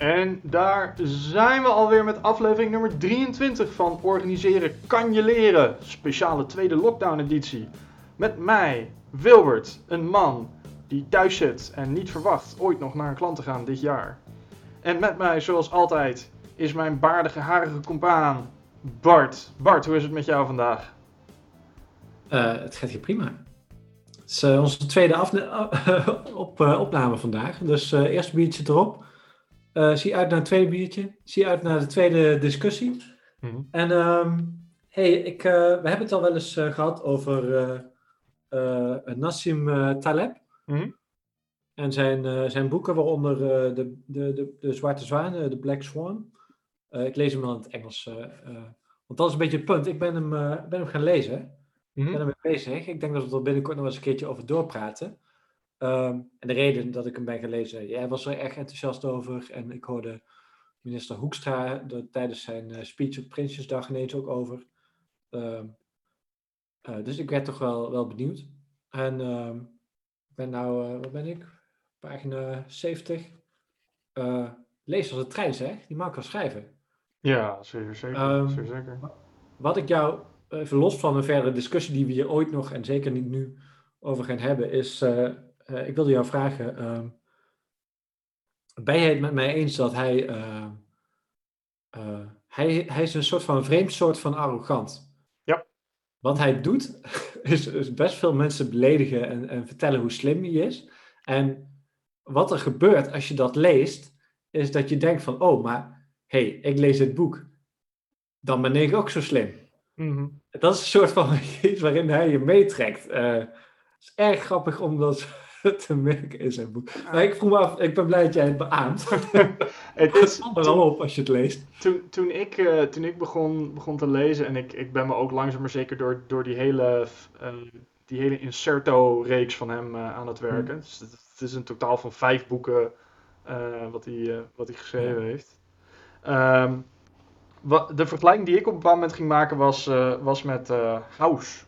En daar zijn we alweer met aflevering nummer 23 van Organiseren kan je leren. Speciale tweede lockdown editie. Met mij, Wilbert, een man die thuis zit en niet verwacht ooit nog naar een klant te gaan dit jaar. En met mij, zoals altijd, is mijn baardige, harige compaan, Bart. Bart, hoe is het met jou vandaag? Uh, het gaat hier prima. Het is uh, onze tweede op, uh, opname vandaag. Dus eerst biertje erop. Zie uit naar het tweede biertje. Zie uit naar de tweede discussie. Mm -hmm. En um, hey, ik, we hebben het al wel eens gehad over Nassim Taleb. Mm -hmm. En zijn, zijn boeken, waaronder de, de, de, de Zwarte Zwaan, de Black Swan. ik lees hem wel in het Engels. want dat is een beetje het punt. Ik ben hem, ben hem gaan lezen. Ik ben ermee bezig. Ik denk dat we er binnenkort nog eens een keertje over doorpraten. Um, en de reden dat ik hem ben gelezen, jij was er echt enthousiast over. En ik hoorde minister Hoekstra er tijdens zijn uh, speech op Prinsjesdag ineens ook over. Um, uh, dus ik werd toch wel, wel benieuwd. En um, ik ben nou, uh, wat ben ik? Pagina 70. lees als een trein zeg, die mag ik wel schrijven. Ja, zeker zeker. zeker, zeker. Wat ik jou even los van een verdere discussie die we hier ooit nog en zeker niet nu over gaan hebben, is, uh, uh, ik wilde jou vragen, uh, ben jij het met mij eens dat hij, hij, hij is een soort van vreemd soort van arrogant? Ja. Wat hij doet, is, is best veel mensen beledigen en, en vertellen hoe slim hij is. En wat er gebeurt als je dat leest, is dat je denkt van, oh, maar hé, hey, ik lees dit boek, dan ben ik ook zo slim. Mm-hmm. Dat is een soort van iets waarin hij je meetrekt. Uh, het is erg grappig om dat te merken in zijn boek. Maar ik vroeg me af, ik ben blij dat jij het beaamt. het is er al op als je het leest. Toen, toen ik, uh, toen ik begon, begon te lezen, en ik, ik ben me ook langzaam maar zeker door, door die hele, uh, die hele inserto-reeks van hem aan het werken. Mm. Dus het, het, is een totaal van vijf boeken wat, hij, wat hij geschreven ja. heeft. Um, de vergelijking die ik op een bepaald moment ging maken was, was met House.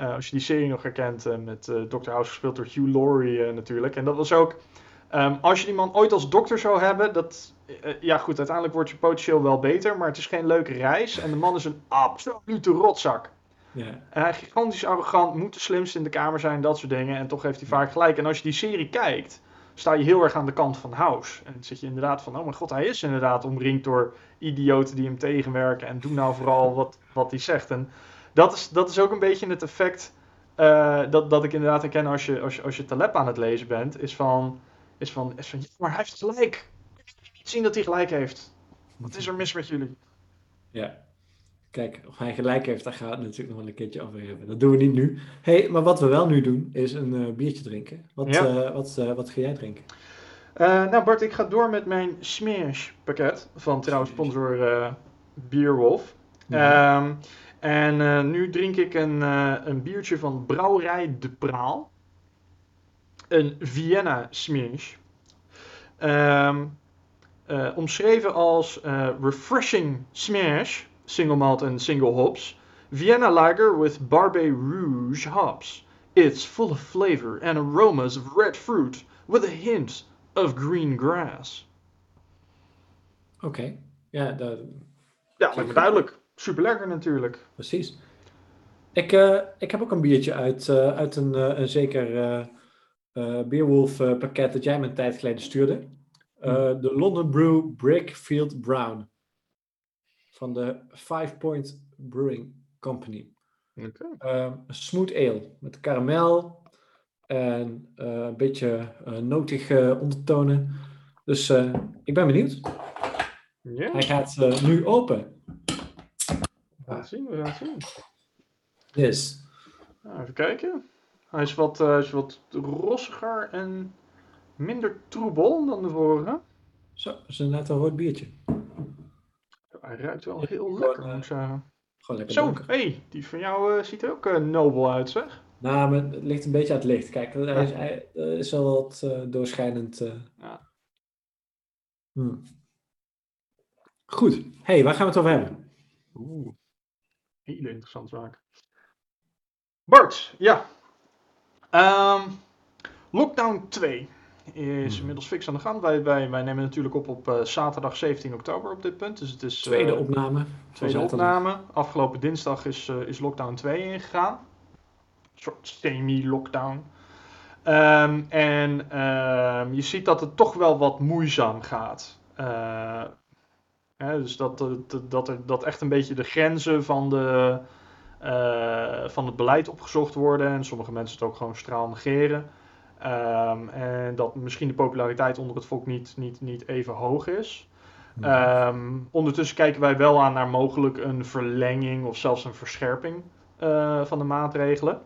Uh, als je die serie nog herkent, met Dr. House gespeeld door Hugh Laurie natuurlijk. En dat was ook, um, als je die man ooit als dokter zou hebben, dat, ja goed, uiteindelijk wordt je potentieel wel beter, maar het is geen leuke reis. En de man is een absolute rotzak. Yeah. Hij is gigantisch arrogant, moet de slimste in de kamer zijn, dat soort dingen. En toch heeft hij vaak gelijk. En als je die serie kijkt, sta je heel erg aan de kant van House. En dan zit je inderdaad van, oh mijn god, hij is inderdaad omringd door idioten die hem tegenwerken. En doe nou vooral wat, wat hij zegt. En dat is, dat is ook een beetje het effect uh, dat, dat ik inderdaad herken als je, als je, als je Taleb aan het lezen bent. Is van, is van, is van ja, maar hij heeft gelijk. Ik kan niet zien dat hij gelijk heeft. Wat is er mis met jullie? Ja. Kijk, of hij gelijk heeft, daar gaan we het natuurlijk nog wel een keertje over hebben. Dat doen we niet nu. hey, maar wat we wel nu doen, is een uh, biertje drinken. Wat, ja. uh, wat, uh, wat ga jij drinken? nou Bart, ik ga door met mijn Smash pakket van trouwens sponsor Bierwolf. Ja. Um, en nu drink ik een, een biertje van Brouwerij De Praal. Een Vienna Smash. Um, omschreven als refreshing smash single malt and single hops. Vienna Lager with Barbe Rouge hops. It's full of flavor and aromas of red fruit with a hint of green grass. Oké, okay. ja, dat... Ja, lijkt me duidelijk. Super lekker natuurlijk. Precies. Ik, uh, ik heb ook een biertje uit, uh, uit een, uh, een zeker Beerwolf pakket dat jij me een tijd geleden stuurde. Hmm. De London Brew Brickfield Brown van de Five Point Brewing Company. Okay. Uh, smooth ale met karamel en een beetje notige ondertonen. Dus eh, ik ben benieuwd. Yeah. Hij gaat nu open. Gaan zien, we gaan zien. Yes. Nou, even kijken. Hij is wat, uh, is wat rossiger en minder troebel dan de vorige. Zo, dat is inderdaad een rood biertje. Hij ruikt wel heel lekker, moet ik zeggen. Gewoon lekker Zo, hé, hey, die van jou uh, ziet er ook uh, nobel uit, zeg. Nou, maar het ligt een beetje aan het licht. Kijk, hij is, hij, is wel wat uh, doorschijnend. Ja. Hmm. Goed. hey, waar gaan we het over hebben? Oeh, hele interessante zaak. Bart, ja. Um, lockdown 2. is Hmm. inmiddels fix aan de gang. Wij, wij, wij nemen natuurlijk op op eh, zaterdag 17 oktober op dit punt. Dus het is Tweede eh, opname. van tweede opname. Afgelopen dinsdag is, eh, is lockdown 2 ingegaan. Een soort semi-lockdown. Ehm, en ehm, je ziet dat het toch wel wat moeizaam gaat. Hè, dus dat, dat, dat, er, dat echt een beetje de grenzen van, de, eh, van het beleid opgezocht worden. En sommige mensen het ook gewoon straal negeren. Ehm, en dat misschien de populariteit onder het volk niet, niet, niet even hoog is. Ehm, ondertussen kijken wij wel aan naar mogelijk een verlenging of zelfs een verscherping eh, van de maatregelen.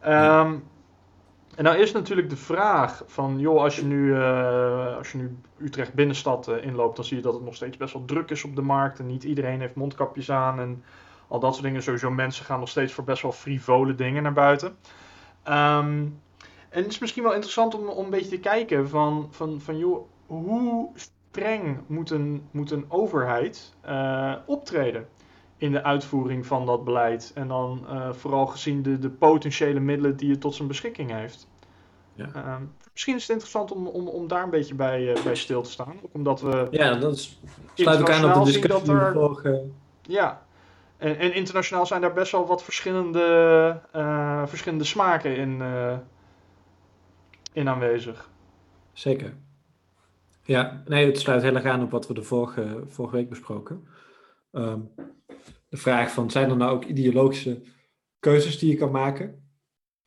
Ehm, En nou is natuurlijk de vraag van, joh, als je nu, eh, als je nu Utrecht binnenstad eh, inloopt, dan zie je dat het nog steeds best wel druk is op de markt en niet iedereen heeft mondkapjes aan en al dat soort dingen. Sowieso mensen gaan nog steeds voor best wel frivole dingen naar buiten. Ehm, en het is misschien wel interessant om, om een beetje te kijken van, van, van joh, hoe streng moet een, moet een overheid eh, optreden in de uitvoering van dat beleid? En dan eh, vooral gezien de, de potentiële middelen die het tot zijn beschikking heeft. Ja. Ehm, misschien is het interessant om, om, om daar een beetje bij, eh, bij stil te staan. Ook omdat we Ja, dat is, sluit ook aan op de discussie die er- vorige... Ja, en, en internationaal zijn daar best wel wat verschillende, eh, verschillende smaken in, in aanwezig. Zeker. Ja, nee, het sluit heel erg aan op wat we de vorige, vorige week besproken. Ehm, de vraag van, zijn er nou ook ideologische keuzes die je kan maken?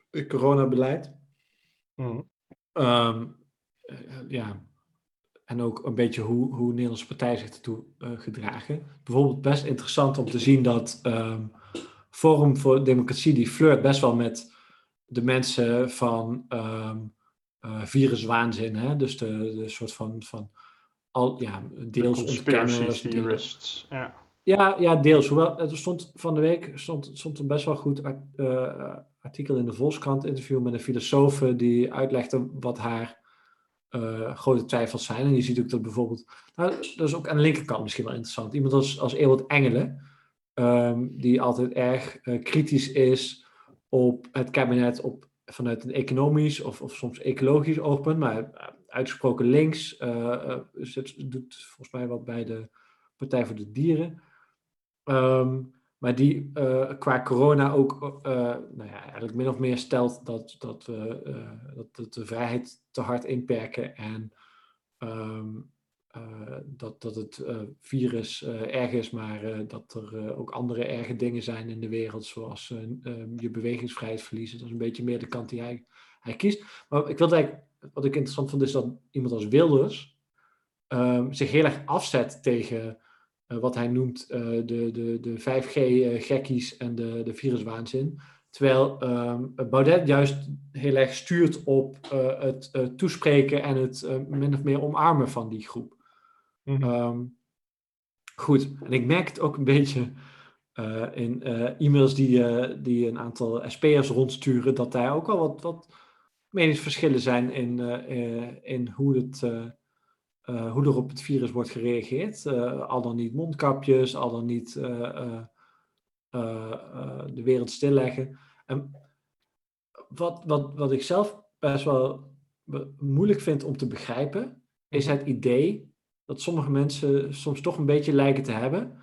Het coronabeleid. Ehm, eh, ja, en ook een beetje hoe, hoe Nederlandse partijen zich ertoe eh, gedragen. Bijvoorbeeld best interessant om te zien dat ehm, Forum voor Democratie, die flirt best wel met de mensen van eh, viruswaanzin. Hè? Dus de, de soort van, van al, ja, deels theorists. Ja. Ja, ja, deels. Hoewel, stond van de week stond, stond een best wel goed eh, artikel in de Volkskrant interview met een filosoof die uitlegde wat haar eh, grote twijfels zijn. En je ziet ook dat bijvoorbeeld, nou, dat is ook aan de linkerkant misschien wel interessant. Iemand als, als Ewald Engelen, ehm, die altijd erg eh, kritisch is op het kabinet op, vanuit een economisch of, of soms ecologisch oogpunt, maar eh, uitgesproken links. eh, eh, zit- doet volgens mij wat bij de Partij voor de Dieren. Ehm, maar die eh, qua corona ook eh, nou ja, eigenlijk min of meer stelt dat, dat, we, eh, dat, de vrijheid te hard inperken en ehm, eh, dat, dat het virus erg is, maar dat er ook andere erge dingen zijn in de wereld, zoals eh, ehm, je bewegingsvrijheid verliezen. Dat is een beetje meer de kant die hij, hij kiest. Maar ik wilde eigenlijk, wat ik interessant vond, is dat iemand als Wilders zich heel erg afzet tegen wat hij noemt eh, de, de, de 5G-gekkies en de, de viruswaanzin. Terwijl ehm, Baudet juist heel erg stuurt op eh, het eh, toespreken en het eh, min of meer omarmen van die groep. Mhm. Ehm, goed, en ik merk het ook een beetje eh, in eh, e-mails die, eh, die een aantal SP'ers rondsturen, dat daar ook al wat, wat meningsverschillen zijn in, eh, eh, in hoe, het, eh, hoe er op het virus wordt gereageerd. Eh, al dan niet mondkapjes, al dan niet eh, de wereld stilleggen. En wat, wat, wat ik zelf best wel moeilijk vind om te begrijpen, is Mhm. het idee dat sommige mensen soms toch een beetje lijken te hebben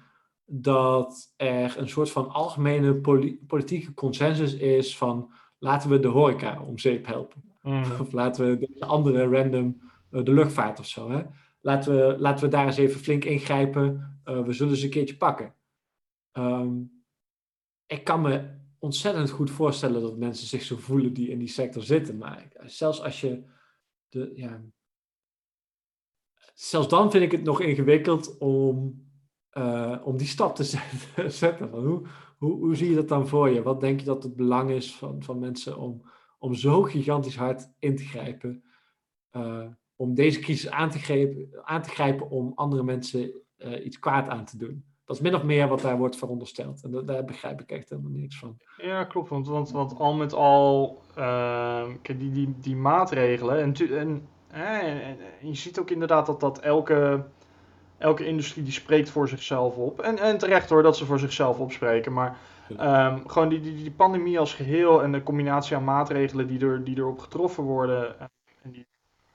dat er een soort van algemene poli- politieke consensus is van laten we de horeca om zeep helpen. Mhm. Of laten we de andere random de luchtvaart of zo. Hè? Laten, we, laten we daar eens even flink ingrijpen. Eh, we zullen ze een keertje pakken. Ehm, ik kan me ontzettend goed voorstellen dat mensen zich zo voelen die in die sector zitten. Maar zelfs als je de, ja, zelfs dan vind ik het nog ingewikkeld om, eh, om die stap te zetten. Van hoe, hoe, hoe zie je dat dan voor je? Wat denk je dat het belang is van, van mensen om, om zo gigantisch hard in te grijpen? eh, om deze crisis aan te, grijpen, aan te grijpen om andere mensen eh, iets kwaad aan te doen. Dat is min of meer wat daar wordt verondersteld. En da- daar begrijp ik echt helemaal niks van. Ja, klopt. Want, want, want al met al, ehm, kijk, die, die, die maatregelen. En, tu- en, hè, en- en je ziet ook inderdaad dat, dat elke, elke industrie die spreekt voor zichzelf op. En, en terecht hoor dat ze voor zichzelf opspreken. Maar ehm, gewoon die, die, die pandemie als geheel en de combinatie aan maatregelen die, er, die erop getroffen worden. eh, en die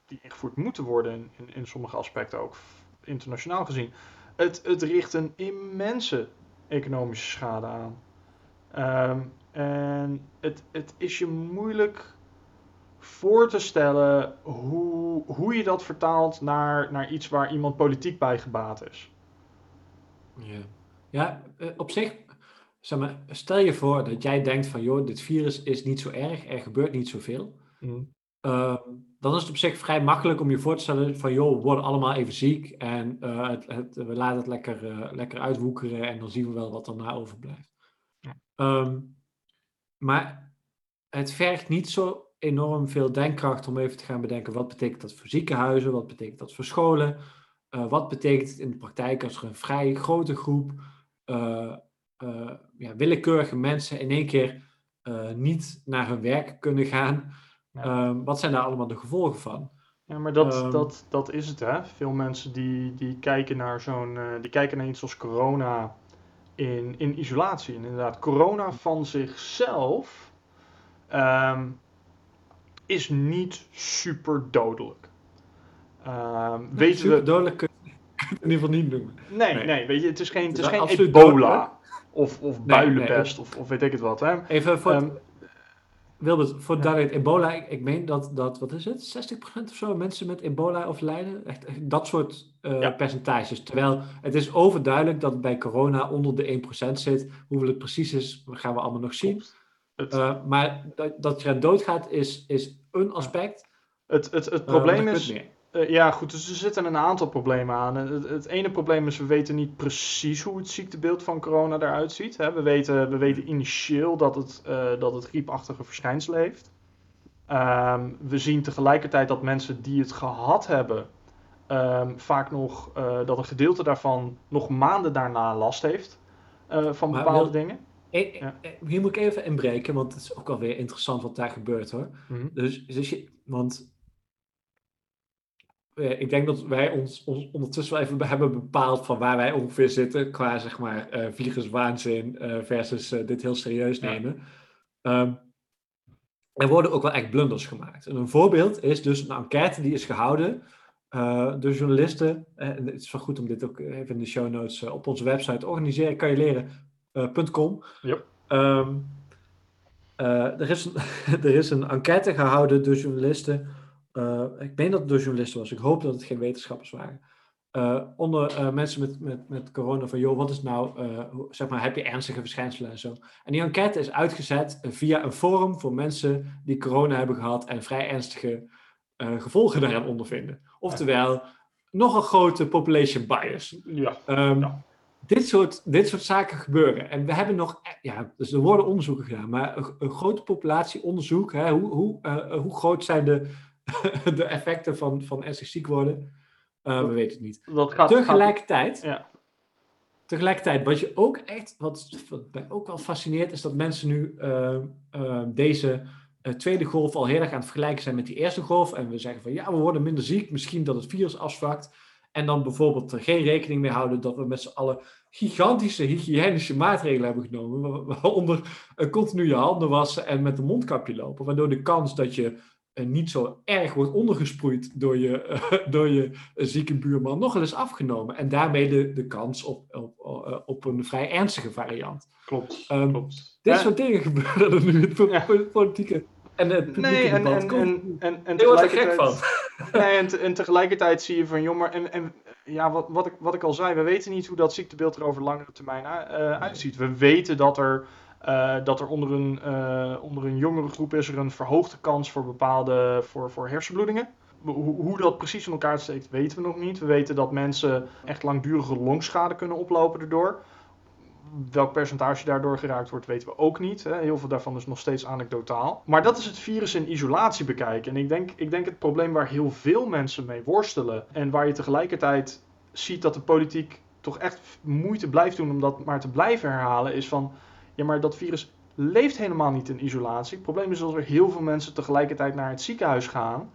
die ingevoerd moeten worden in, in, sommige aspecten ook internationaal gezien. Het, het richt een immense economische schade aan. Ehm, en het, het is je moeilijk voor te stellen hoe, hoe je dat vertaalt naar, naar iets waar iemand politiek bij gebaat is. Ja, ja eh, op zich, zeg maar, stel je voor dat jij denkt van, joh, dit virus is niet zo erg, er gebeurt niet zoveel. Mm. Dan is het op zich vrij makkelijk om je voor te stellen van, joh, we worden allemaal even ziek en uh, het, het, we laten het lekker, uh, lekker uitwoekeren en dan zien we wel wat na overblijft. Ja. Ehm, maar het vergt niet zo enorm veel denkkracht om even te gaan bedenken wat betekent dat voor ziekenhuizen, wat betekent dat voor scholen, uh, wat betekent het in de praktijk als er een vrij grote groep ja, willekeurige mensen in één keer niet naar hun werk kunnen gaan. Ja. wat zijn daar allemaal de gevolgen van? Ja, maar dat, um, dat, dat is het hè. Veel mensen die, die kijken naar zo'n die kijken naar iets als corona in, in isolatie. En inderdaad, corona van zichzelf um, is niet super dodelijk. Um, weten super we... dodelijk kun je in ieder geval niet noemen. Nee, nee, nee, weet je, het is geen, het is, geen ebola of, of builenpest nee, of, of weet ik het wat. Hè. Even voor Wilbert, voor ja. duidelijkheid, ebola, ik, ik, meen dat, dat, wat is het, 60% of zo mensen met ebola overlijden? Echt, echt dat soort uh, ja. percentages. Terwijl het is overduidelijk dat het bij corona onder de 1% zit. Hoeveel het precies is, gaan we allemaal nog zien. Uh, maar dat, dat je doodgaat is, is een aspect. Het, het, het probleem uh, is. Uh, ja, goed, dus er zitten een aantal problemen aan. Het, het, ene probleem is, we weten niet precies hoe het ziektebeeld van corona eruit ziet. Hè. We, weten, we weten initieel dat het, dat het griepachtige verschijnsel heeft. Um, we zien tegelijkertijd dat mensen die het gehad hebben, um, vaak nog, dat een gedeelte daarvan nog maanden daarna last heeft van bepaalde dingen. Ik, ja. Hier moet ik even inbreken, want het is ook alweer interessant wat daar gebeurt hoor. Mm-hmm. Dus, dus je, want eh, ik denk dat wij ons, ons, ondertussen wel even hebben bepaald van waar wij ongeveer zitten qua zeg maar uh, vliegerswaanzin uh, versus dit heel serieus nemen. Ja. Um, er worden ook wel echt blunders gemaakt. En een voorbeeld is dus een enquête die is gehouden door journalisten. En het is wel goed om dit ook even in de show notes op onze website organiseren. Kan je leren .com. Yep. Um, uh, er, is een, er is een enquête gehouden door journalisten. Uh, ik meen dat het door journalisten was. Ik hoop dat het geen wetenschappers waren. Uh, onder mensen met, met, met corona van, joh, wat is nou, zeg maar, heb je ernstige verschijnselen en zo. En die enquête is uitgezet via een forum voor mensen die corona hebben gehad en vrij ernstige gevolgen daaraan ondervinden. Oftewel, nog een grote population bias. Ja. Um, ja dit soort, dit soort zaken gebeuren. En we hebben nog, ja, dus er worden onderzoeken gedaan, maar een, een grote populatieonderzoek, hè, hoe, hoe, hoe groot zijn de, de effecten van, van ernstig ziek worden? Uh, we weten het niet. Dat gaat, tegelijkertijd, gaat, ja. tegelijkertijd, wat je ook echt, wat, wat mij ook wel fascineert, is dat mensen nu uh, deze tweede golf al heel erg aan het vergelijken zijn met die eerste golf. En we zeggen van ja, we worden minder ziek, misschien dat het virus afzwakt. En dan bijvoorbeeld er geen rekening mee houden dat we met z'n allen gigantische hygiënische maatregelen hebben genomen. Waaronder continu je handen wassen en met een mondkapje lopen. Waardoor de kans dat je niet zo erg wordt ondergesproeid door je, uh, door je zieke buurman nog eens afgenomen. En daarmee de, de kans op, op, op een vrij ernstige variant. Klopt. Um, klopt. Dit soort dingen gebeuren er nu in het politieke en het nee, en, en, en, en, en tegelijkertijd, gek van. Nee, en, en tegelijkertijd zie je van, joh, en, en ja, wat, wat, ik, wat ik al zei, we weten niet hoe dat ziektebeeld er over langere termijn uh, uitziet. We weten dat er, uh, dat er onder, een, uh, onder een jongere groep is er een verhoogde kans voor bepaalde voor, voor hersenbloedingen. Hoe, hoe dat precies in elkaar steekt, weten we nog niet. We weten dat mensen echt langdurige longschade kunnen oplopen erdoor welk percentage daardoor geraakt wordt, weten we ook niet. Hè. Heel veel daarvan is nog steeds anekdotaal. Maar dat is het virus in isolatie bekijken. En ik denk, ik denk het probleem waar heel veel mensen mee worstelen. En waar je tegelijkertijd ziet dat de politiek toch echt moeite blijft doen om dat maar te blijven herhalen, is van ja, maar dat virus leeft helemaal niet in isolatie. Het probleem is als er heel veel mensen tegelijkertijd naar het ziekenhuis gaan,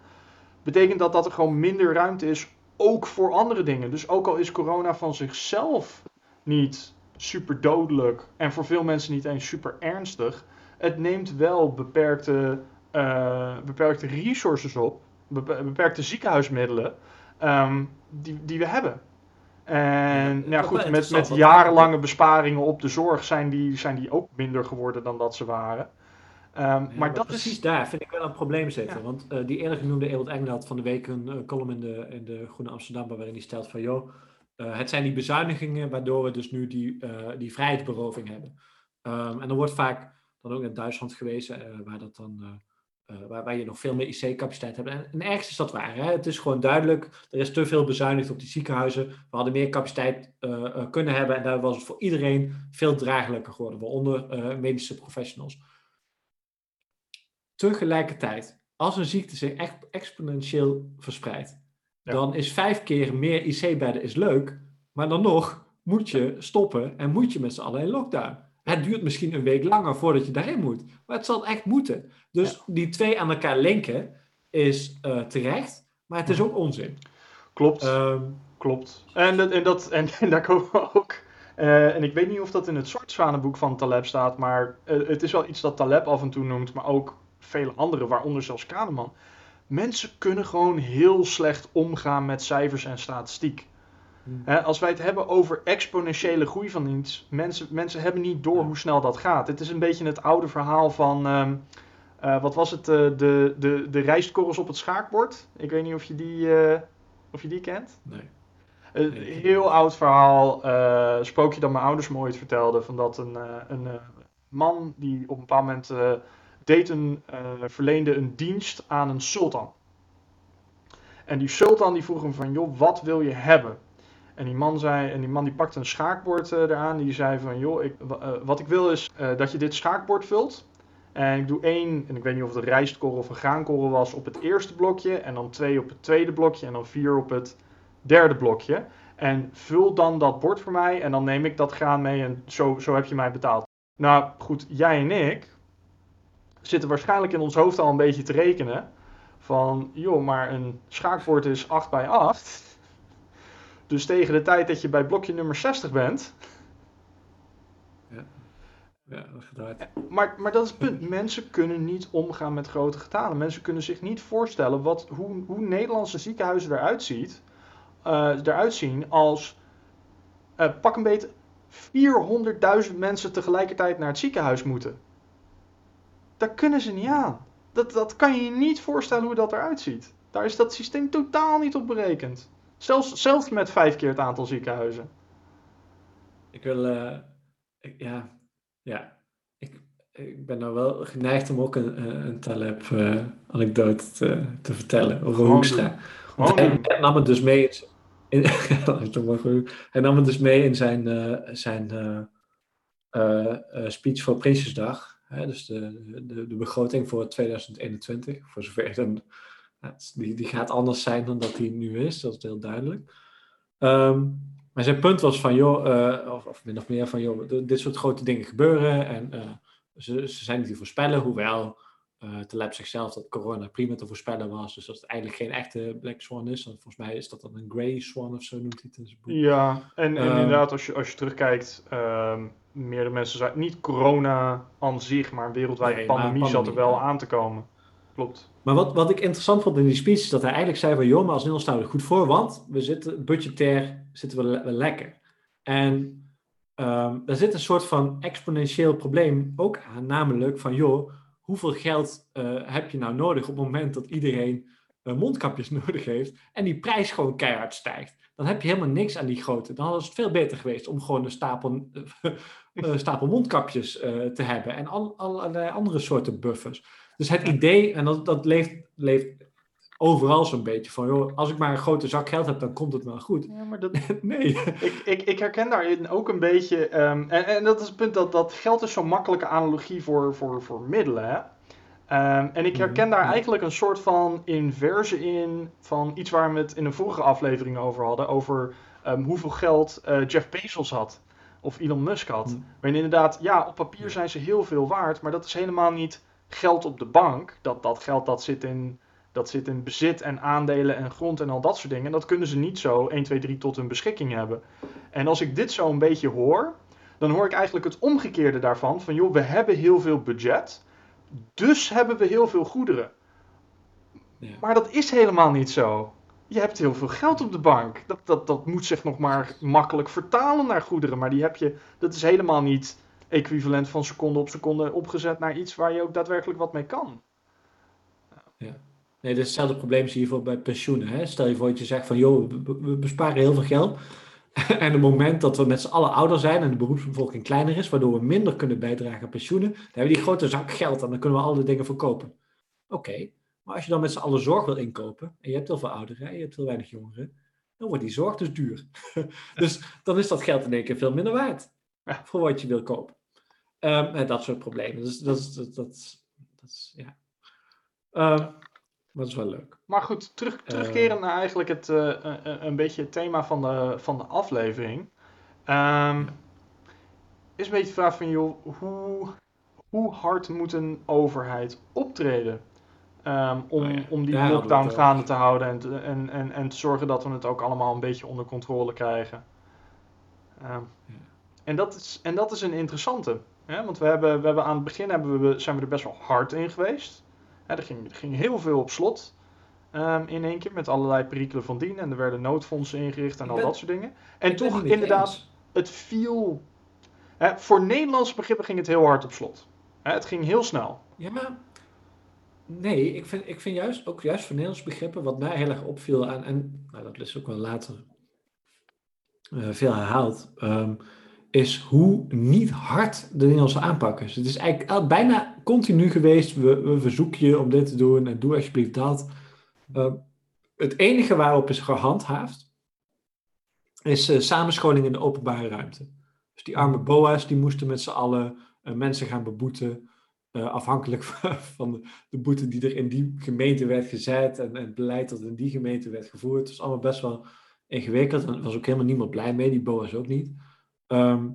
betekent dat dat er gewoon minder ruimte is, ook voor andere dingen. Dus ook al is corona van zichzelf niet super dodelijk en voor veel mensen niet eens super ernstig. Het neemt wel beperkte, uh, beperkte resources op beperkte ziekenhuismiddelen ehm, die, die we hebben. En ja, goed, met, met jarenlange besparingen op de zorg zijn die, zijn die ook minder geworden dan dat ze waren. Um, maar, dat precies daar vind ik wel een probleem zitten. Want uh, die eerder genoemde Ewald Engel had van de week een uh, column in de, in de Groene Amsterdam waarin hij stelt van joh, uh, het zijn die bezuinigingen waardoor we dus nu die, die vrijheidsberoving hebben. Um, en dan wordt vaak dan ook in Duitsland gewezen waar dat dan uh, waar, waar, je nog veel meer IC-capaciteit hebt. En, en ergens is dat waar. Hè? Het is gewoon duidelijk, er is te veel bezuinigd op die ziekenhuizen. We hadden meer capaciteit uh, kunnen hebben en daar was het voor iedereen veel draaglijker geworden, waaronder medische professionals. Tegelijkertijd, als een ziekte zich echt exponentieel verspreidt, dan is vijf keer meer IC-bedden is leuk, maar dan nog moet je stoppen en moet je met z'n allen in lockdown. Het duurt misschien een week langer voordat je daarin moet. Maar het zal echt moeten. Dus die twee aan elkaar linken is uh, terecht. Maar het is ook onzin. Klopt. Um, Klopt. En, dat, en, dat, en, en daar komen we ook. Uh, en ik weet niet of dat in het zwanenboek van Taleb staat. Maar uh, het is wel iets dat Taleb af en toe noemt. Maar ook vele anderen, waaronder zelfs Kahneman. Mensen kunnen gewoon heel slecht omgaan met cijfers en statistiek. Als wij het hebben over exponentiële groei van iets, mensen, mensen hebben niet door hoe snel dat gaat. Het is een beetje het oude verhaal van, um, uh, wat was het, uh, de, de, de rijstkorrels op het schaakbord. Ik weet niet of je die, uh, of je die kent. Nee. Een heel oud verhaal, sprookje dat mijn ouders me ooit vertelden, van dat een, een man die op een bepaald moment deed een, verleende een dienst aan een sultan. En die sultan die vroeg hem van, joh, wat wil je hebben? En die man zei, en die man die pakte een schaakbord uh, eraan. Die zei van, joh, ik, uh, wat ik wil is uh, dat je dit schaakbord vult. En ik doe één, en ik weet niet of het een rijstkorrel of een graankorrel was, op het eerste blokje. En dan twee op het tweede blokje. En dan vier op het derde blokje. En vul dan dat bord voor mij. En dan neem ik dat graan mee en zo, zo heb je mij betaald. Nou goed, jij en ik zitten waarschijnlijk in ons hoofd al een beetje te rekenen. Van, joh, maar een schaakbord is 8 bij 8. Dus tegen de tijd dat je bij blokje nummer 60 bent. Ja, ja dat gaat Maar, maar dat is het punt. Mensen kunnen niet omgaan met grote getalen. Mensen kunnen zich niet voorstellen wat, hoe, hoe Nederlandse ziekenhuizen eruit, ziet, uh, eruit zien als. Uh, pak een beetje 400.000 mensen tegelijkertijd naar het ziekenhuis moeten. Daar kunnen ze niet aan. Dat, dat kan je je niet voorstellen hoe dat eruit ziet. Daar is dat systeem totaal niet op berekend. Zelfs, zelfs met vijf keer het aantal ziekenhuizen. Ik wil, uh, ik, ja, ja. Ik, ik ben nou wel geneigd om ook een, een Taleb-anekdote uh, te, te, vertellen over Hoekstra. Want hij, hij, nam het dus mee in, hij nam het dus mee in zijn, uh, zijn speech voor Prinsjesdag. Hè, dus de, de, de begroting voor 2021, voor zover dan die, die gaat anders zijn dan dat hij nu is, dat is heel duidelijk. Um, maar zijn punt was van, joh, uh, of, of, min of meer van, joh, dit soort grote dingen gebeuren en uh, ze, ze, zijn niet te voorspellen, hoewel uh, te lab zichzelf dat corona prima te voorspellen was, dus dat het eigenlijk geen echte Black Swan is. Want volgens mij is dat dan een Grey Swan of zo noemt hij het in zijn boek. Ja, en, en um, inderdaad, als je, als je terugkijkt, um, meerdere mensen zijn, niet corona aan zich, maar een wereldwijde nee, pandemie, pandemie, zat er wel ja. aan te komen. Klopt. Maar wat, wat ik interessant vond in die speech is dat hij eigenlijk zei van joh, maar als Nederland staan we er goed voor, want we zitten budgetair zitten we, le lekker. En um, er zit een soort van exponentieel probleem ook aan, namelijk van joh, hoeveel geld uh, heb je nou nodig op het moment dat iedereen uh, mondkapjes nodig heeft en die prijs gewoon keihard stijgt. Dan heb je helemaal niks aan die grote. Dan was het veel beter geweest om gewoon een stapel, stapel mondkapjes te hebben en al, allerlei andere soorten buffers. Dus het idee, en dat, dat leeft, leeft overal zo'n beetje van, joh, als ik maar een grote zak geld heb, dan komt het wel goed. Ja, maar dat... nee. Ik, ik, ik herken daarin ook een beetje, um, en, en dat is het punt dat, dat geld is zo'n makkelijke analogie voor, voor, voor middelen, hè? Um, en ik herken mhm. daar eigenlijk een soort van inverse in van iets waar we het in een vorige aflevering over hadden, over um, hoeveel geld uh, Jeff Bezos had. Of Elon Musk had. Mm. Waarin inderdaad, ja, op papier zijn ze heel veel waard, maar dat is helemaal niet geld op de bank, dat, dat geld dat zit, in, dat zit in bezit en aandelen en grond en al dat soort dingen, dat kunnen ze niet zo 1, 2, 3 tot hun beschikking hebben. En als ik dit zo een beetje hoor, dan hoor ik eigenlijk het omgekeerde daarvan, van joh, we hebben heel veel budget, dus hebben we heel veel goederen. Ja. Maar dat is helemaal niet zo. Je hebt heel veel geld op de bank. Dat, dat, dat moet zich nog maar makkelijk vertalen naar goederen. Maar die heb je, dat is helemaal niet equivalent van seconde op seconde opgezet naar iets waar je ook daadwerkelijk wat mee kan. Nee, dat is hetzelfde probleem zie je voor bij pensioenen. Hè? Stel je voor dat je zegt van, joh, we, besparen heel veel geld. en op het moment dat we met z'n allen ouder zijn en de beroepsbevolking kleiner is, waardoor we minder kunnen bijdragen aan pensioenen, dan hebben we die grote zak geld en dan kunnen we alle dingen verkopen. Oké, maar als je dan met z'n allen zorg wil inkopen, en je hebt heel veel ouderen en je hebt heel weinig jongeren, dan wordt die zorg dus duur. dus dan is dat geld in één keer veel minder waard Ja. voor wat je wil kopen. Ehm, en dat soort problemen. Dus dat is, dat, dat, dat is ja. Ehm, dat is wel leuk. Maar goed, terug, Eh. terugkeren naar eigenlijk het, eh, een, een beetje het thema van de, van de aflevering. Ehm, is een beetje de vraag van, joh, hoe, hoe hard moet een overheid optreden? om, Oh ja, om die lockdown gaande te houden en te, en, en, en te zorgen dat we het ook allemaal een beetje onder controle krijgen. Ja. en, dat is, en dat is een interessante. Hè? Want we hebben, we hebben aan het begin hebben we, zijn we er best wel hard in geweest. Hè, er, ging, er ging heel veel op slot ehm, in één keer met allerlei perikelen van dien. En er werden noodfondsen ingericht en al dat soort dingen. En toch inderdaad, eens. het viel... Hè, voor Nederlandse begrippen ging het heel hard op slot. Hè, het ging heel snel. Ja, maar nee, ik vind, ik vind juist, ook juist voor Nederlands begrippen, wat mij heel erg opviel aan, en nou, dat is ook wel later eh, veel herhaald, ehm, is hoe niet hard de Nederlandse aanpak is. Het is eigenlijk bijna continu geweest, we, we verzoeken je om dit te doen en doe alsjeblieft dat. Ehm, het enige waarop is gehandhaafd, is eh, samenscholing in de openbare ruimte. Dus die arme boa's, die moesten met z'n allen eh, mensen gaan beboeten. eh, afhankelijk van de, boete die er in die gemeente werd gezet en, en het beleid dat in die gemeente werd gevoerd. Het was allemaal best wel ingewikkeld en was ook helemaal niemand blij mee, die boa's ook niet. Ehm,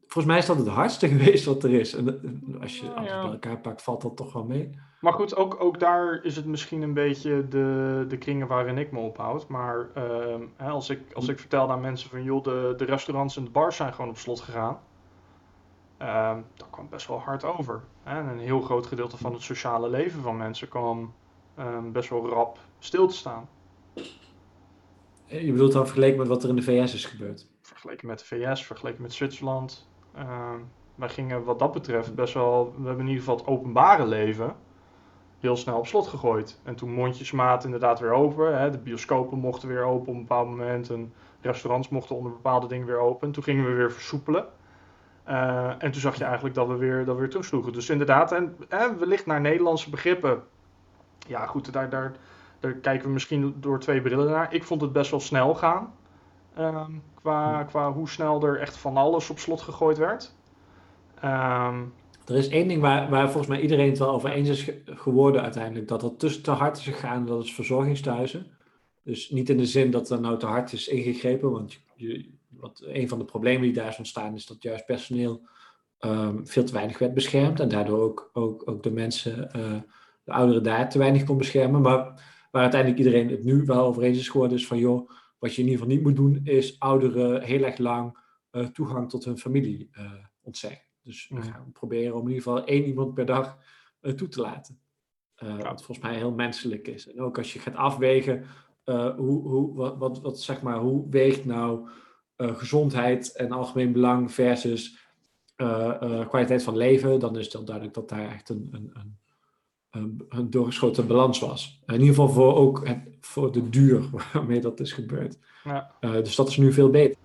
volgens mij is dat het hardste geweest wat er is. En eh, als je Ja, alles ja. bij elkaar pakt, valt dat toch wel mee. Maar goed, ook, ook daar is het misschien een beetje de, de kringen waarin ik me ophoud. Maar ehm, hè, als, ik, als ik vertel aan mensen van joh, de, de restaurants en de bars zijn gewoon op slot gegaan. ehm dat kwam best wel hard over. Hè? En een heel groot gedeelte van het sociale leven van mensen kwam ehm, best wel rap stil te staan. Je bedoelt dan vergeleken met wat er in de VS is gebeurd. Vergeleken met de VS, vergeleken met Zwitserland. Ehm, wij gingen wat dat betreft best wel, we hebben in ieder geval het openbare leven heel snel op slot gegooid. En toen mondjesmaat inderdaad weer open. Hè, de bioscopen mochten weer open op een bepaald moment. En restaurants mochten onder bepaalde dingen weer open. En toen gingen we weer versoepelen. Eh, en toen zag je eigenlijk dat we weer, dat we weer toesloegen. Dus inderdaad, en eh, wellicht naar Nederlandse begrippen. Ja, goed, daar, daar, daar kijken we misschien door twee brillen naar. Ik vond het best wel snel gaan. Ehm, qua, qua hoe snel er echt van alles op slot gegooid werd. Ehm, Er is één ding waar, waar volgens mij iedereen het wel over eens is ge- geworden uiteindelijk. Dat dat tussen te hard is gegaan, dat is verzorgingstehuizen. Dus niet in de zin dat er nou te hard is ingegrepen. Want je, je- wat, een van de problemen die daar is ontstaan is dat juist personeel ehm, veel te weinig werd beschermd. En daardoor ook, ook, ook de mensen, eh, de ouderen daar te weinig kon beschermen. Maar waar uiteindelijk iedereen het nu wel over eens is geworden is van joh, wat je in ieder geval niet moet doen is ouderen heel erg lang eh, toegang tot hun familie eh ontzeggen. Dus we Mhm. gaan proberen om in ieder geval één iemand per dag eh, toe te laten. Ja. Wat volgens mij heel menselijk is. En ook als je gaat afwegen, hoe, hoe, wat, wat, wat, zeg maar, hoe weegt nou gezondheid en algemeen belang versus kwaliteit van leven, dan is het wel duidelijk dat daar echt een, een, een, een, doorgeschoten balans was. In ieder geval voor ook het, voor de duur waarmee dat is gebeurd. ja. Eh, dus dat is nu veel beter.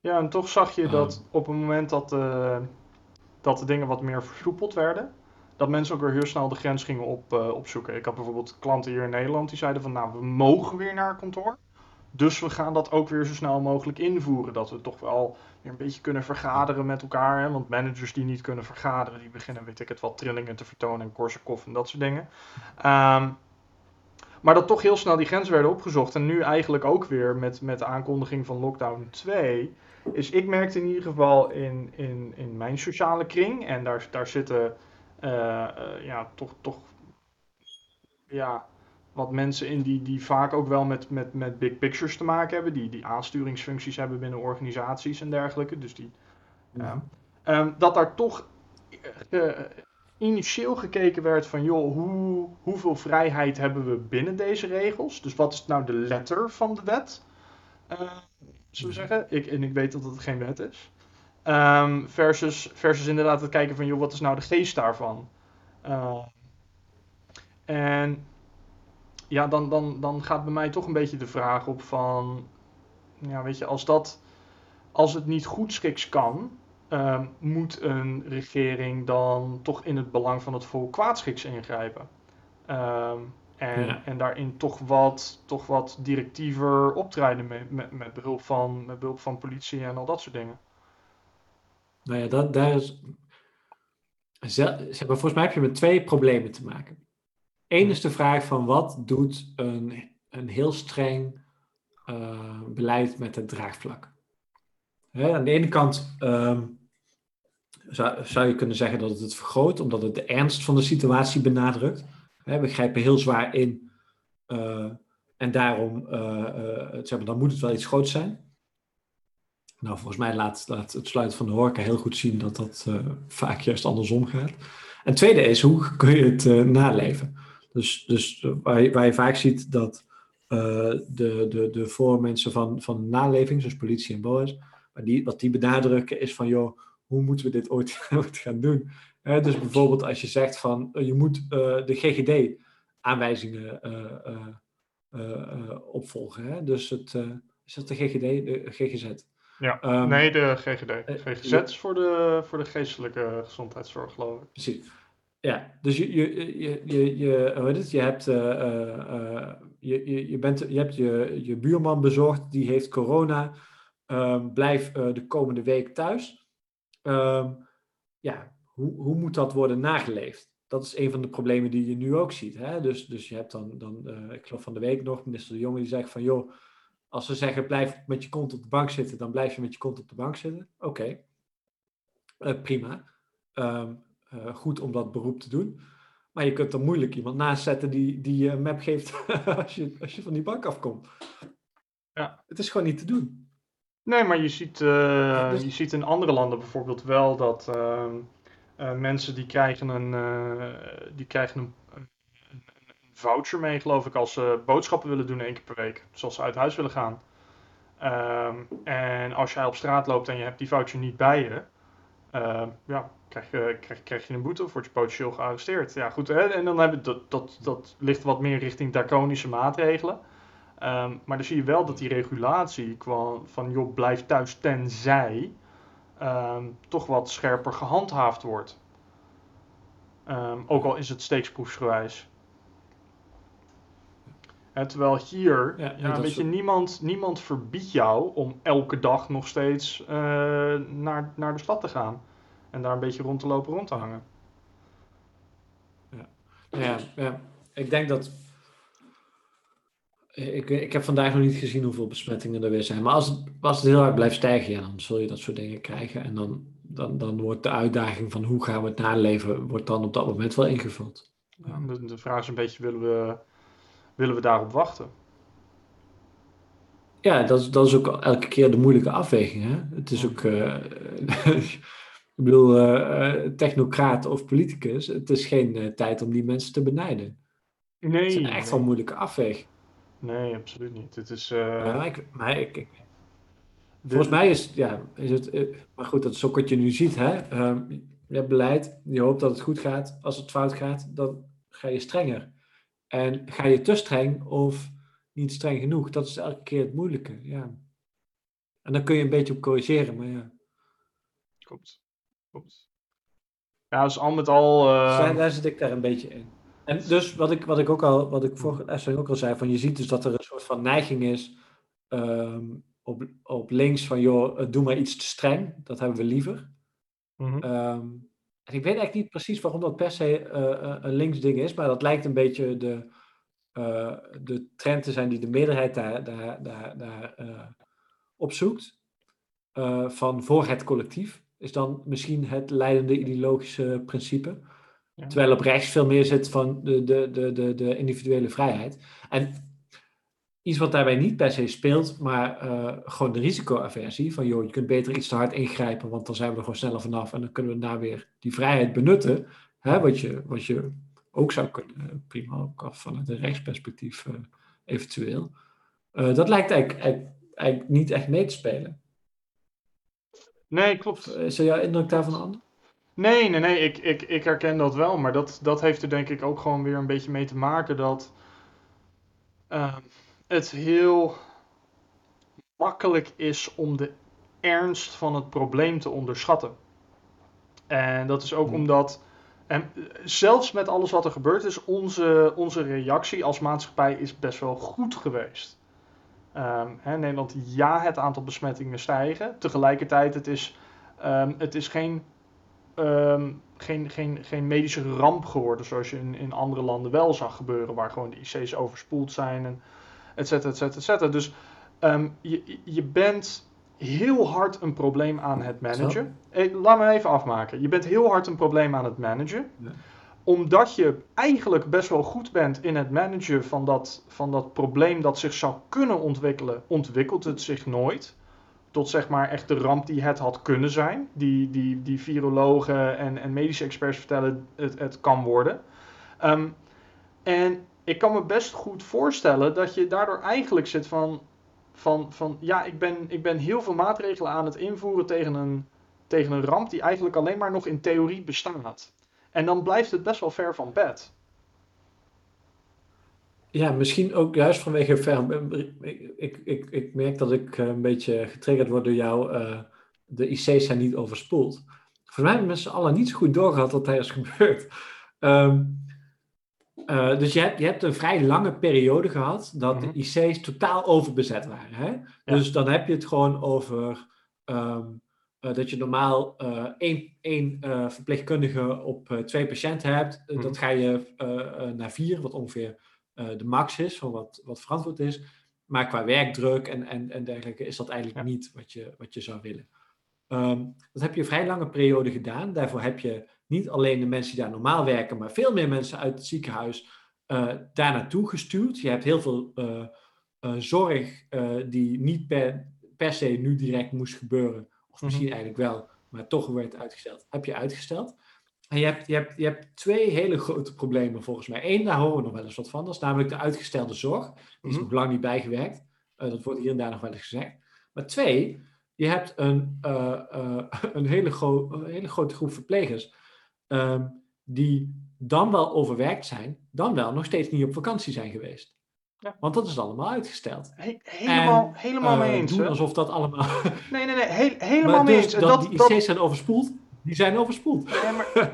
Ja, en toch zag je dat op het moment dat, eh, dat de dingen wat meer versoepeld werden, dat mensen ook weer heel snel de grens gingen op, eh, opzoeken. Ik had bijvoorbeeld klanten hier in Nederland die zeiden van nou, we mogen weer naar kantoor. Dus we gaan dat ook weer zo snel mogelijk invoeren. Dat we toch wel een beetje kunnen vergaderen met elkaar. Hè? Want managers die niet kunnen vergaderen, die beginnen, weet ik het wat, trillingen te vertonen en Korsakoff en dat soort dingen. Ehm, maar dat toch heel snel die grenzen werden opgezocht. En nu eigenlijk ook weer met, met de aankondiging van lockdown 2 is ik merkte in ieder geval in, in, in mijn sociale kring, en daar, daar zitten eh, eh, ja, toch, toch ja, wat mensen in die, die vaak ook wel met, met, met big pictures te maken hebben, die, die aansturingsfuncties hebben binnen organisaties en dergelijke. Dus die, ja. Ehm, dat daar toch eh, initieel gekeken werd van, joh, hoe, hoeveel vrijheid hebben we binnen deze regels? Dus wat is nou de letter van de wet? Uh, zullen we zeggen? Ik, en ik weet dat het geen wet is. Um, versus, versus inderdaad het kijken van, joh, wat is nou de geest daarvan? En ja, dan, dan, dan gaat bij mij toch een beetje de vraag op van, ja, weet je, als dat, als het niet goed schiks kan, um, moet een regering dan toch in het belang van het volk kwaadschiks ingrijpen. Um, en, en daarin toch wat, toch wat directiever optreden met, met, met, behulp van, met behulp van politie en al dat soort dingen. Nou ja, dat, daar is. Maar, volgens mij heb je met twee problemen te maken. Eén is de vraag van wat doet een, een heel streng uh, beleid met het draagvlak? Hè, aan de ene kant um, zou, zou, je kunnen zeggen dat het het vergroot, omdat het de ernst van de situatie benadrukt. Hè, we grijpen heel zwaar in uh, en daarom uh, zeg maar, dan moet het wel iets groots zijn. Nou, volgens mij laat, laat het sluiten van de horeca heel goed zien dat dat vaak juist andersom gaat. En tweede is, hoe kun je het naleven? Dus, dus waar, je, waar je vaak ziet dat uh, de, de, de voormensen van, van naleving, zoals politie en BOA's, die, wat die benadrukken is van, joh, hoe moeten we dit ooit, gaan doen? dus bijvoorbeeld als je zegt van, uh, je moet uh, de GGD aanwijzingen opvolgen. Hè? Dus het, is dat de GGD, de GGZ? Ja, um, nee, de GGD. GGZ is voor de, voor de geestelijke gezondheidszorg, geloof ik. Precies. Ja, dus je, je, je, je, je, je hebt, uh, uh, je, je, bent, je hebt je, je buurman bezorgd, die heeft corona. Um, blijf de komende week thuis. Um, ja, hoe, hoe moet dat worden nageleefd? Dat is een van de problemen die je nu ook ziet. Hè? Dus, dus je hebt dan, dan ik geloof van de week nog, minister De Jonge die zegt van, joh, als ze zeggen blijf met je kont op de bank zitten, dan blijf je met je kont op de bank zitten. Oké, prima. Um, uh, goed om dat beroep te doen. Maar je kunt er moeilijk iemand naast zetten die, die je een map geeft als, je, als je van die bank afkomt. Ja. Het is gewoon niet te doen. Nee, maar je ziet, uh, dus... je ziet in andere landen bijvoorbeeld wel dat uh, mensen die krijgen een, die krijgen een, een, een, voucher mee, geloof ik, als ze boodschappen willen doen één keer per week. Zoals ze uit huis willen gaan. Ehm, en als jij op straat loopt en je hebt die voucher niet bij je, ja, krijg je, krijg, krijg je een boete of word je potentieel gearresteerd. Ja, goed. Hè? En dan hebben dat, dat, dat ligt wat meer richting draconische maatregelen. Um, maar dan zie je wel dat die regulatie van joh, blijf thuis tenzij um, toch wat scherper gehandhaafd wordt. Ook al is het steeksproefsgewijs. En terwijl hier, ja, ja weet je, niemand, niemand verbiedt jou om elke dag nog steeds uh, naar, naar de stad te gaan. En daar een beetje rond te lopen, rond te hangen. Ja, ja, ja. ik denk dat. Ik, ik heb vandaag nog niet gezien hoeveel besmettingen er weer zijn. Maar als het, als het heel hard blijft stijgen, ja, dan zul je dat soort dingen krijgen. En dan, dan, dan wordt de uitdaging van hoe gaan we het naleven, wordt dan op dat moment wel ingevuld. Ja, de, de vraag is een beetje, willen we, willen we daarop wachten? Ja, dat is, dat is ook elke keer de moeilijke afweging. Hè? Het is ook. Uh, Ik bedoel, uh, technocraat of politicus, het is geen uh, tijd om die mensen te benijden. Nee. Het is een echt wel moeilijke afweg. Nee, absoluut niet. Het is... Ja, ik, maar ik, ik, volgens mij is, ja, is het... maar goed, dat is ook wat je nu ziet, hè. Um, je hebt beleid, je hoopt dat het goed gaat. Als het fout gaat, dan ga je strenger. En ga je te streng of niet streng genoeg? Dat is elke keer het moeilijke, ja. En dan kun je een beetje op corrigeren, maar ja. Klopt. Ja, dus al met al. Uh... Daar, zit ik daar een beetje in. En dus wat ik, wat ik ook al, wat ik vorige ook al zei, van je ziet dus dat er een soort van neiging is um, op, op links van joh, doe maar iets te streng, dat hebben we liever. Mm -hmm. um, en ik weet eigenlijk niet precies waarom dat per se uh, een links ding is, maar dat lijkt een beetje de, uh, de trend te zijn die de meerderheid daar, daar, daar, daar opzoekt. van voor het collectief is dan misschien het leidende ideologische principe. Terwijl op rechts veel meer zit van de, de, de, de, de individuele vrijheid. En iets wat daarbij niet per se speelt, maar uh, gewoon de risicoaversie. Van joh, je kunt beter iets te hard ingrijpen, want dan zijn we er gewoon sneller vanaf en dan kunnen we daar weer die vrijheid benutten. Hè, wat, je, wat je ook zou kunnen, prima ook af vanuit een rechtsperspectief eventueel. dat lijkt eigenlijk, eigenlijk, eigenlijk, niet echt mee te spelen. Nee, klopt. Is er jouw indruk daarvan anders? Nee, nee, nee, ik, ik, ik herken dat wel. Maar dat, dat heeft er denk ik ook gewoon weer een beetje mee te maken dat uh, het heel makkelijk is om de ernst van het probleem te onderschatten. En dat is ook hmm. omdat, en zelfs met alles wat er gebeurd is, onze, onze reactie als maatschappij is best wel goed geweest. Um, hè, Nederland, ja, het aantal besmettingen stijgen. Tegelijkertijd, het is, um, het is geen um, geen, geen, geen medische ramp geworden zoals je in, in andere landen wel zag gebeuren, waar gewoon de IC's overspoeld zijn en et cetera, et cetera, et cetera. Dus um, je, je bent heel hard een probleem aan het managen. Eh, laat me even afmaken. Je bent heel hard een probleem aan het managen. Ja. Omdat je eigenlijk best wel goed bent in het managen van dat, van dat probleem dat zich zou kunnen ontwikkelen, ontwikkelt het zich nooit tot zeg maar echt de ramp die het had kunnen zijn. Die, die, die virologen en, en medische experts vertellen het, het kan worden. Um, en ik kan me best goed voorstellen dat je daardoor eigenlijk zit van, van, van ja, ik ben, ik ben heel veel maatregelen aan het invoeren tegen een, tegen een ramp die eigenlijk alleen maar nog in theorie bestaat. En dan blijft het best wel ver van bed. Ja, misschien ook juist vanwege ver. Ik, ik, ik, merk dat ik eh, een beetje getriggerd word door jou. Uh, de IC's zijn niet overspoeld. Voor mij hebben mensen allen niet zo goed doorgehad wat daar is gebeurd. Um, uh, dus je hebt, je hebt een vrij lange periode gehad dat de mhm. IC's totaal overbezet waren. Hè? Dus dan heb je het gewoon over um, dat je normaal één, één verpleegkundige op twee patiënten hebt. Mm Dat ga je naar vier, wat ongeveer de max is van wat, wat verantwoord is. Maar qua werkdruk en, en, en dergelijke is dat eigenlijk niet wat je, wat je zou willen. Um, dat heb je een vrij lange periode gedaan. Daarvoor heb je niet alleen de mensen die daar normaal werken, maar veel meer mensen uit het ziekenhuis uh, daar naartoe gestuurd. Je hebt heel veel uh, zorg die niet per, per se nu direct moest gebeuren, of misschien mhm. eigenlijk wel, maar toch werd uitgesteld, heb je uitgesteld. En je hebt, je, hebt, je hebt twee hele grote problemen volgens mij. Eén, daar horen we nog wel eens wat van. Dat is namelijk de uitgestelde zorg. Die is mhm. nog lang niet bijgewerkt. Dat wordt hier en daar nog wel eens gezegd. Maar twee, je hebt een, een, hele, een, hele, grote groep verplegers. Ehm, die dan wel overwerkt zijn, dan wel nog steeds niet op vakantie zijn geweest. Ja. Want dat is allemaal uitgesteld. helemaal, helemaal mee eens. Doen alsof dat allemaal. Nee, nee, nee, helemaal mee dus eens. Dat, dat die IC's zijn overspoeld. Die zijn overspoeld. maar...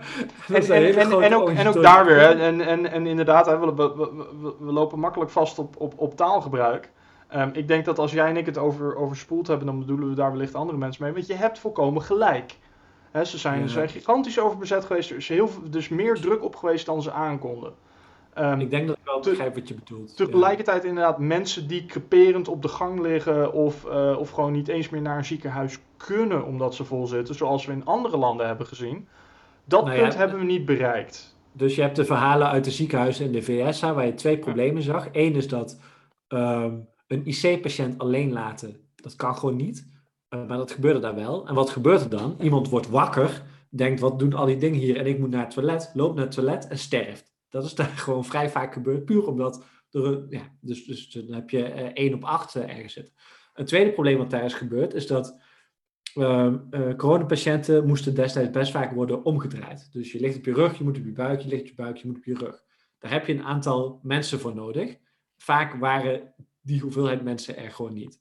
en, en, en, en, ook, en ook daar weer. Hè. En, en, en inderdaad, hè, we, we, we, we, lopen makkelijk vast op, op, op taalgebruik. Um, ik denk dat als jij en ik het over, overspoeld hebben, dan bedoelen we daar wellicht andere mensen mee. Want je hebt volkomen gelijk. Ze, zijn, ja. ze zijn gigantisch overbezet geweest. Er is heel, dus meer druk op geweest dan ze aankonden. Um, ik denk dat ik wel begrijp wat je bedoelt. Tegelijkertijd ja. inderdaad mensen die creperend op de gang liggen of, uh, of gewoon niet eens meer naar een ziekenhuis kunnen omdat ze vol zitten, zoals we in andere landen hebben gezien. Dat nou punt ja, hebben we niet bereikt. Dus je hebt de verhalen uit de ziekenhuizen in de VS waar je twee problemen zag. Eén is dat um, een IC-patiënt alleen laten, dat kan gewoon niet. Uh, maar dat gebeurde daar wel. En wat gebeurt er dan? Iemand wordt wakker, denkt wat doen al die dingen hier en ik moet naar het toilet, loopt naar het toilet en sterft. Dat is daar gewoon vrij vaak gebeurd, puur omdat er, ja, dus, dus dan heb je uh, 1 op 8 uh, ergens zitten. Een tweede probleem wat daar is gebeurd, is dat uh, coronapatiënten moesten destijds best vaak worden omgedraaid. Dus je ligt op je rug, je moet op je buik, je ligt op je buik, je moet op je rug. Daar heb je een aantal mensen voor nodig. Vaak waren die hoeveelheid mensen er gewoon niet.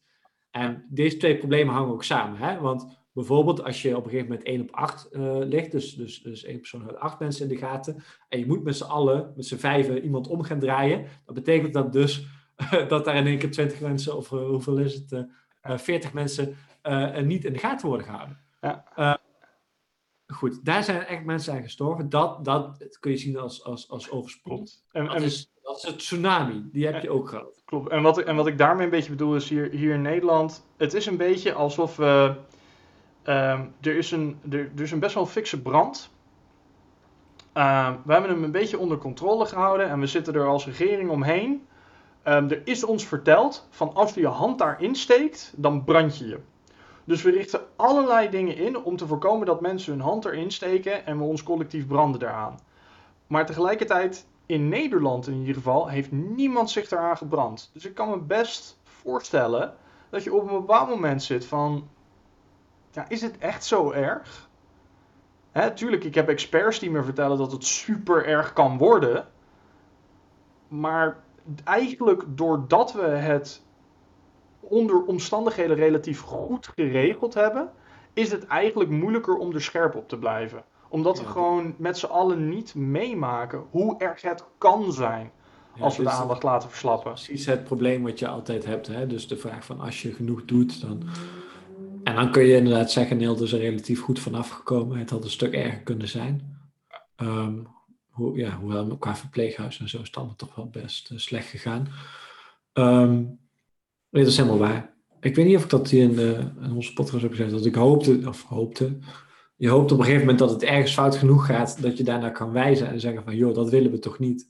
En deze twee problemen hangen ook samen. Hè? Want Bijvoorbeeld als je op een gegeven moment 1 op 8 uh, eh, ligt, dus, dus, dus één persoon houdt acht mensen in de gaten, en je moet met z'n allen, met z'n vijven, iemand om gaan draaien, dat betekent dat dus dat daar in één keer 20 mensen, of uh, hoeveel is het, uh, eh, 40 mensen niet in de gaten worden gehouden. Ja. Goed, daar zijn echt mensen aan gestorven. Dat, dat kun je zien als, als, als overspoeld. En, dat, is, dat is het tsunami, die heb je ook gehad. Klopt, en wat, en wat ik daarmee een beetje bedoel is hier, hier in Nederland, het is een beetje alsof we Um, er, is een, er, er, is een best wel fikse brand. Um, we hebben hem een beetje onder controle gehouden en we zitten er als regering omheen. Um, er is ons verteld van als je je hand daarin steekt, dan brand je je. Dus we richten allerlei dingen in om te voorkomen dat mensen hun hand erin steken en we ons collectief branden daaraan. Maar tegelijkertijd, in Nederland in ieder geval, heeft niemand zich eraan gebrand. Dus ik kan me best voorstellen dat je op een bepaald moment zit van... Ja, is het echt zo erg? Hè, tuurlijk, ik heb experts die me vertellen dat het super erg kan worden. Maar eigenlijk doordat we het onder omstandigheden relatief goed geregeld hebben, is het eigenlijk moeilijker om er scherp op te blijven. Omdat we Ja. gewoon met z'n allen niet meemaken hoe erg het kan zijn als we de is aandacht laten verslappen. precies het probleem wat je altijd hebt. Hè? Dus de vraag van als je genoeg doet, dan... En dan kun je inderdaad zeggen, Neil is er relatief goed vanaf gekomen. Het had een stuk erger kunnen zijn. Ehm, hoe, ja, hoewel qua verpleeghuis en zo is het allemaal toch wel best eh, slecht gegaan. Ehm, nee, dat is helemaal waar. Ik weet niet of ik dat hier in, in onze podcast heb gezegd. Dat ik hoopte, of hoopte... Je hoopt op een gegeven moment dat het ergens fout genoeg gaat... dat je daarnaar kan wijzen en zeggen van... joh, dat willen we toch niet.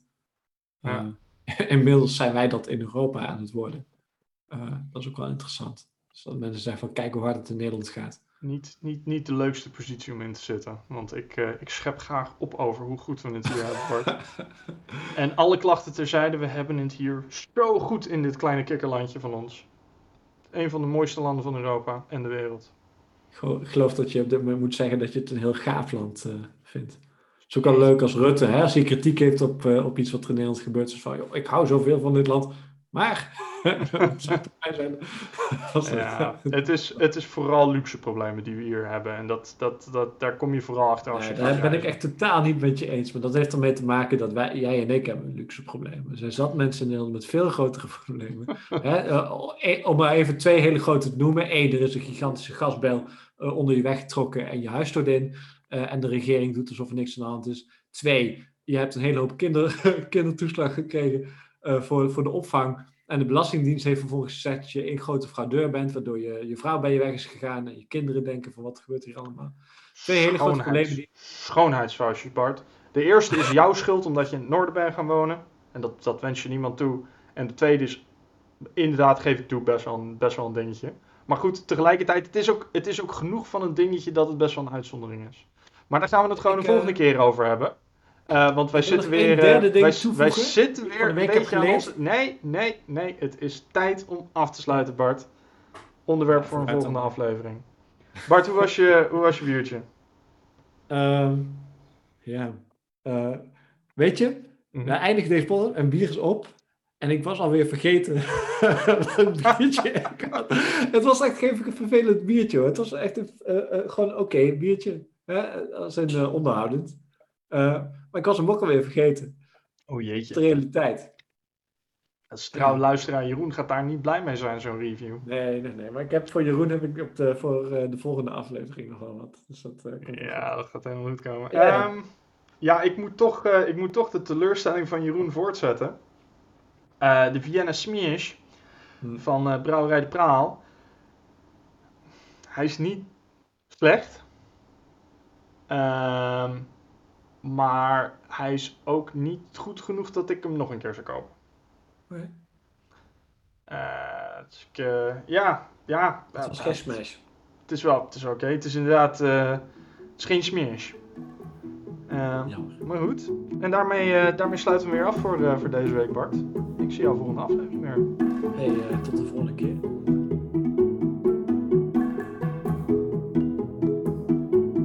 Ja. Eh, inmiddels zijn wij dat in Europa aan het worden. Eh, dat is ook wel interessant. Dus dat mensen zeggen van kijk hoe hard het in Nederland gaat. Niet, niet, niet de leukste positie om in te zitten. Want ik, eh, ik schep graag op over hoe goed we het hier hebben, Bart. En alle klachten terzijde, we hebben het hier zo goed in dit kleine kikkerlandje van ons. Een van de mooiste landen van Europa en de wereld. Ik gelo- ik geloof dat je op dit moment moet zeggen dat je het een heel gaaf land eh, vindt. Het is ook wel leuk als Rutte, hè, als hij kritiek heeft op, eh, op iets wat er in Nederland gebeurt. is van, joh, ik hou zoveel van dit land, maar... zijn Ja, het, is, het is vooral luxe problemen die we hier hebben. En dat, dat, dat, daar kom je vooral achter als Nee, je daar ben ik echt totaal niet met je eens. Maar dat heeft ermee te maken dat wij, jij en ik hebben luxe problemen. Er zijn zat mensen in Nederland met veel grotere problemen. Hè, eh, eh, om maar even twee hele grote te noemen. Eén, er is een gigantische gasbel eh, onder je weggetrokken en je huis stort in. Eh, en de regering doet alsof er niks aan de hand is. Twee, je hebt een hele hoop kinder, kindertoeslag gekregen voor, voor de opvang. En de Belastingdienst heeft vervolgens gezegd dat je één grote fraudeur bent, waardoor je, je vrouw bij je weg is gegaan en je kinderen denken van wat gebeurt hier allemaal. Twee hele grote problemen die Bart. De eerste is jouw schuld omdat je in het noorden bent gaan wonen. En dat, dat wens je niemand toe. En de tweede is, inderdaad geef ik toe, best wel een, best wel een dingetje. Maar goed, tegelijkertijd, het is, ook, het is ook genoeg van een dingetje dat het best wel een uitzondering is. Maar daar gaan we het gewoon Ik, de volgende eh, keer over hebben. Eh, want wij zitten weer. eh, derde ding wij, wij zitten weer een week heb beetje aan. Nee, nee, nee. Het is tijd om af te sluiten, Bart. Onderwerp Ja, voor een volgende dan. aflevering. Bart, hoe was je, hoe was je biertje? Ehm, ja. Eh, weet je, Mhm. we eindigen deze podcast en bier is op. En ik was alweer vergeten wat biertje ik had. Het was echt geen vervelend biertje hoor. Het was echt een, gewoon oké biertje. Hè? Als eh, onderhoudend. Maar ik was hem ook alweer vergeten. Oh De jeetje. realiteit. Als trouw luisteraar Jeroen gaat daar niet blij mee zijn, zo'n review. Nee, nee, nee. Maar ik heb voor Jeroen heb ik op de, voor eh, de volgende aflevering nog wel wat. Dus dat, eh, Ja, dat gaat helemaal goed komen. Ja. Ja, ja ik, moet toch, eh, ik moet toch de teleurstelling van Jeroen voortzetten. De Vienna Smears Hm. van Brouwerij de Praal. Hij is niet slecht. Ehm, maar hij is ook niet goed genoeg dat ik hem nog een keer zou kopen. Dus ik, eh, ja, ja. Het was ja, geen smash. Het is wel, het is oké. Het is inderdaad, eh, het is geen smeers. Eh, maar goed. En daarmee, eh, daarmee sluiten we weer af voor, voor deze week, Bart. Ik zie jou volgende aflevering weer. Hey, tot de volgende keer.